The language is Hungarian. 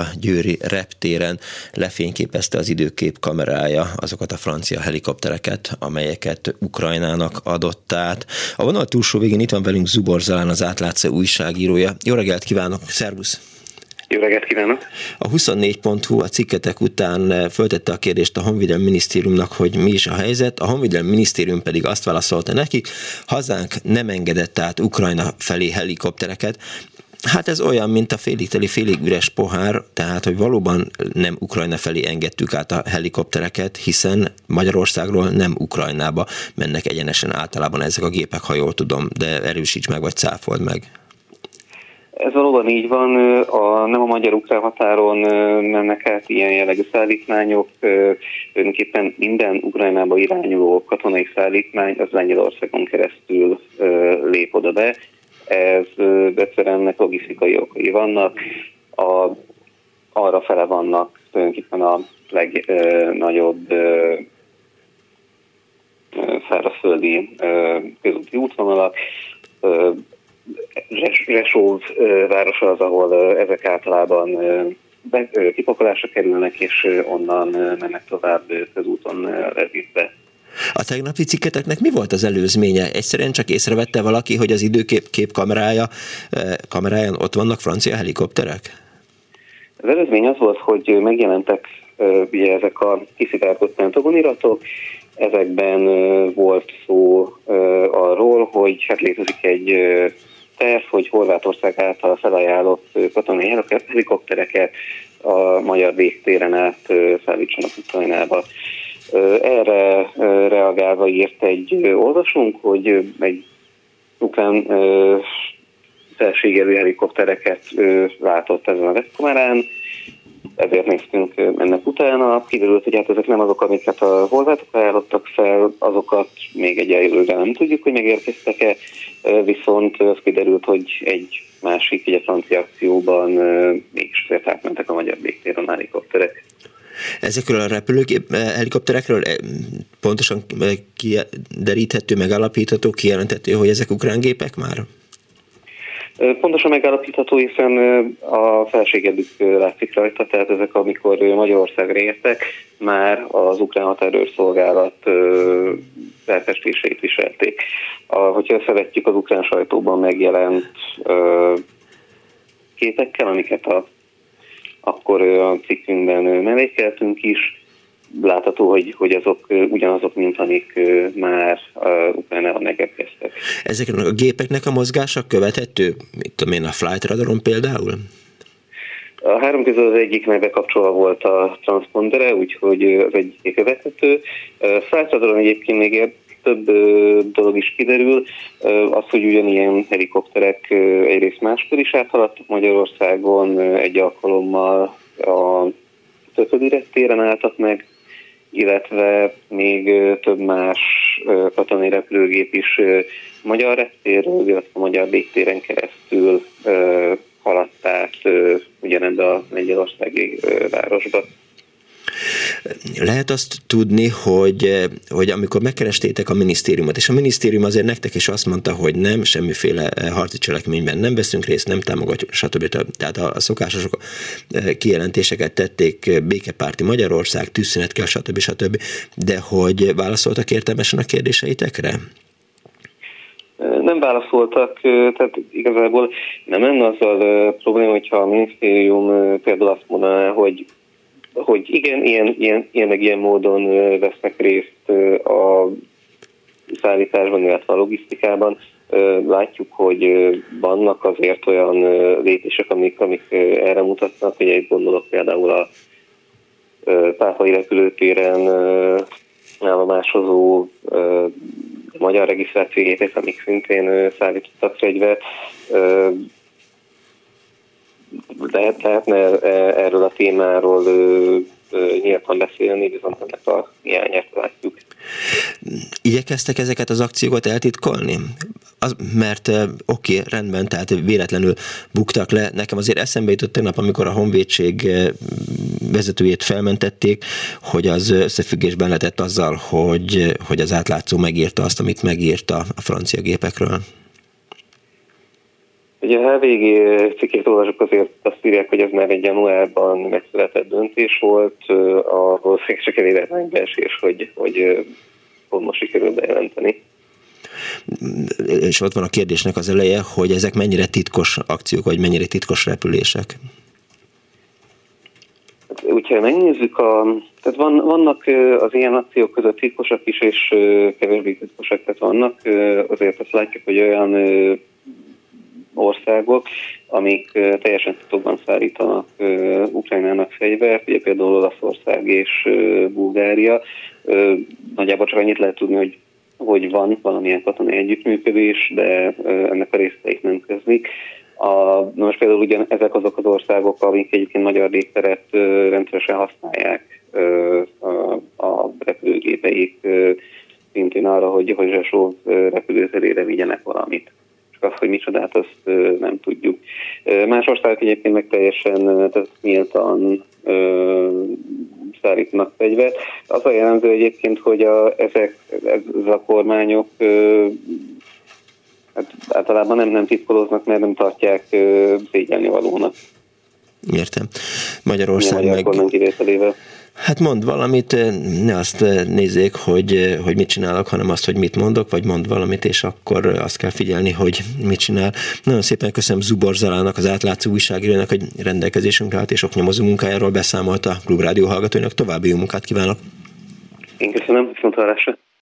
a Győri reptéren lefényképezte az időkép kamerája azokat a francia helikoptereket, amelyeket Ukrajnának adott át. A vonal túlsó végén itt van velünk Zubor Zalán, az átlátszó újságírója. Jó reggelt kívánok, szervusz! Jó reggelt kívánok! A 24.hu a cikketek után föltette a kérdést a Honvédelmi Minisztériumnak, hogy mi is a helyzet. A Honvédelmi Minisztérium pedig azt válaszolta nekik, hazánk nem engedett át Ukrajna felé helikoptereket. Hát ez olyan, mint a félig teli, félig üres pohár, tehát, hogy valóban nem Ukrajna felé engedtük át a helikoptereket, hiszen Magyarországról nem Ukrajnába mennek egyenesen általában ezek a gépek, ha jól tudom, de erősíts meg, vagy cáfold meg. Ez valóban így van, a, nem a magyar-ukrán határon mennek át ilyen jellegű szállítmányok, tulajdonképpen minden Ukrajnába irányuló katonai szállítmány az Lengyelországon keresztül lép oda be, ez egyszerűen ennek logisztikai okai vannak, a, arra fele vannak tulajdonképpen a legnagyobb szárazföldi közúti útvonalak, Resóv városa az, ahol ezek általában kipakolásra kerülnek, és onnan mennek tovább közúton Levivbe. A tegnapi cikketeknek mi volt az előzménye? Egyszerűen csak észrevette valaki, hogy az időkép kép kamerája, kameráján ott vannak francia helikopterek? Az előzmény az volt, hogy megjelentek ugye ezek a kiszivárgott pentagoniratok, ezekben volt szó arról, hogy hát létezik egy terv, hogy Horvátország által felajánlott katonai helikoptereket a magyar végtéren át szállítsanak Ukrajnába. Erre reagálva írt egy olvasónk, hogy egy ukrán felségelő helikoptereket látott ezen a webkamerán, ezért néztünk ennek utána. Kiderült, hogy hát ezek nem azok, amiket a horvátok ajánlottak fel, azokat még egyelőre nem tudjuk, hogy megérkeztek-e, viszont az kiderült, hogy egy másik, egy francia akcióban mégis átmentek a magyar végtéren a helikopterek. Ezekről a repülőgép eh, helikopterekről eh, pontosan eh, kideríthető, megállapítható, kijelenthető, hogy ezek ukrán gépek már? Pontosan megállapítható, hiszen a felségedük látszik rajta, tehát ezek, amikor Magyarországra értek, már az ukrán határőrszolgálat felfestéseit viselték. A, hogyha összevetjük az ukrán sajtóban megjelent képekkel, amiket a akkor a cikkünkben mellékeltünk is, látható, hogy, hogy azok ugyanazok, mint amik már Ukrajnában megérkeztek. Ezeknek a gépeknek a mozgása követhető, mit tudom én, a flight radaron például? A három közül az egyiknek bekapcsolva volt a transpondere, úgyhogy az egyik követhető. Flight radaron egyébként még több dolog is kiderül. Az, hogy ugyanilyen helikopterek egyrészt máskor is áthaladtak Magyarországon, egy alkalommal a Töködi téren álltak meg, illetve még több más katonai repülőgép is magyar reptéről, illetve a magyar végtéren keresztül haladt át ugyanebbe a Lengyelországi városba. Lehet azt tudni, hogy, hogy amikor megkerestétek a minisztériumot, és a minisztérium azért nektek is azt mondta, hogy nem, semmiféle harci cselekményben nem veszünk részt, nem támogatjuk, stb. Tehát a szokásos kijelentéseket tették békepárti Magyarország, tűzszünet kell, stb. stb. De hogy válaszoltak értelmesen a kérdéseitekre? nem válaszoltak, tehát igazából nem lenne azzal probléma, hogyha a minisztérium például azt mondaná, hogy hogy igen, ilyen, ilyen, ilyen meg ilyen módon vesznek részt a szállításban, illetve a logisztikában. Látjuk, hogy vannak azért olyan lépések, amik, amik erre mutatnak, hogy egy gondolok például a Pápai repülőtéren állomásozó magyar regisztrációgépek, amik szintén szállítottak fegyvert, lehet, lehetne erről a témáról nyíltan beszélni, viszont ennek a hiányát látjuk. Igyekeztek ezeket az akciókat eltitkolni? Az, mert oké, okay, rendben, tehát véletlenül buktak le. Nekem azért eszembe jutott tegnap, amikor a honvédség vezetőjét felmentették, hogy az összefüggésben lehetett azzal, hogy, hogy az átlátszó megírta azt, amit megírta a francia gépekről. Ugye a HVG cikkét olvasok, azért azt írják, hogy ez már egy januárban megszületett döntés volt, a valószínűleg csak egy beesés, hogy, hogy pont most sikerül bejelenteni. És ott van a kérdésnek az eleje, hogy ezek mennyire titkos akciók, vagy mennyire titkos repülések? Úgyhogy megnézzük, a, tehát van, vannak az ilyen akciók között titkosak is, és kevésbé titkosak, tehát vannak. Azért azt látjuk, hogy olyan országok, amik teljesen titokban szállítanak Ukrajnának fegyvert, ugye például Olaszország és Bulgária. Nagyjából csak annyit lehet tudni, hogy hogy van valamilyen katonai együttműködés, de ennek a részleteit nem közlik. A, most például ugyan ezek azok az országok, amik egyébként magyar légteret rendszeresen használják a, a repülőgépeik szintén arra, hogy, hogy Zsesó repülőterére vigyenek valamit. Az, hogy micsodát, azt nem tudjuk. Más országok egyébként meg teljesen tehát nyíltan szállítanak fegyvert. Az a jellemző egyébként, hogy a, ezek, ez a kormányok hát általában nem, nem titkolóznak, mert nem tartják szégyelni valónak. Értem. Magyarország meg... Hát mond valamit, ne azt nézzék, hogy, hogy mit csinálok, hanem azt, hogy mit mondok, vagy mond valamit, és akkor azt kell figyelni, hogy mit csinál. Nagyon szépen köszönöm Zubor Zalának, az átlátszó újságírónak, hogy rendelkezésünkre állt, és oknyomozó munkájáról beszámolt a Klubrádió hallgatóinak. További jó munkát kívánok! Én köszönöm, viszont hallásra!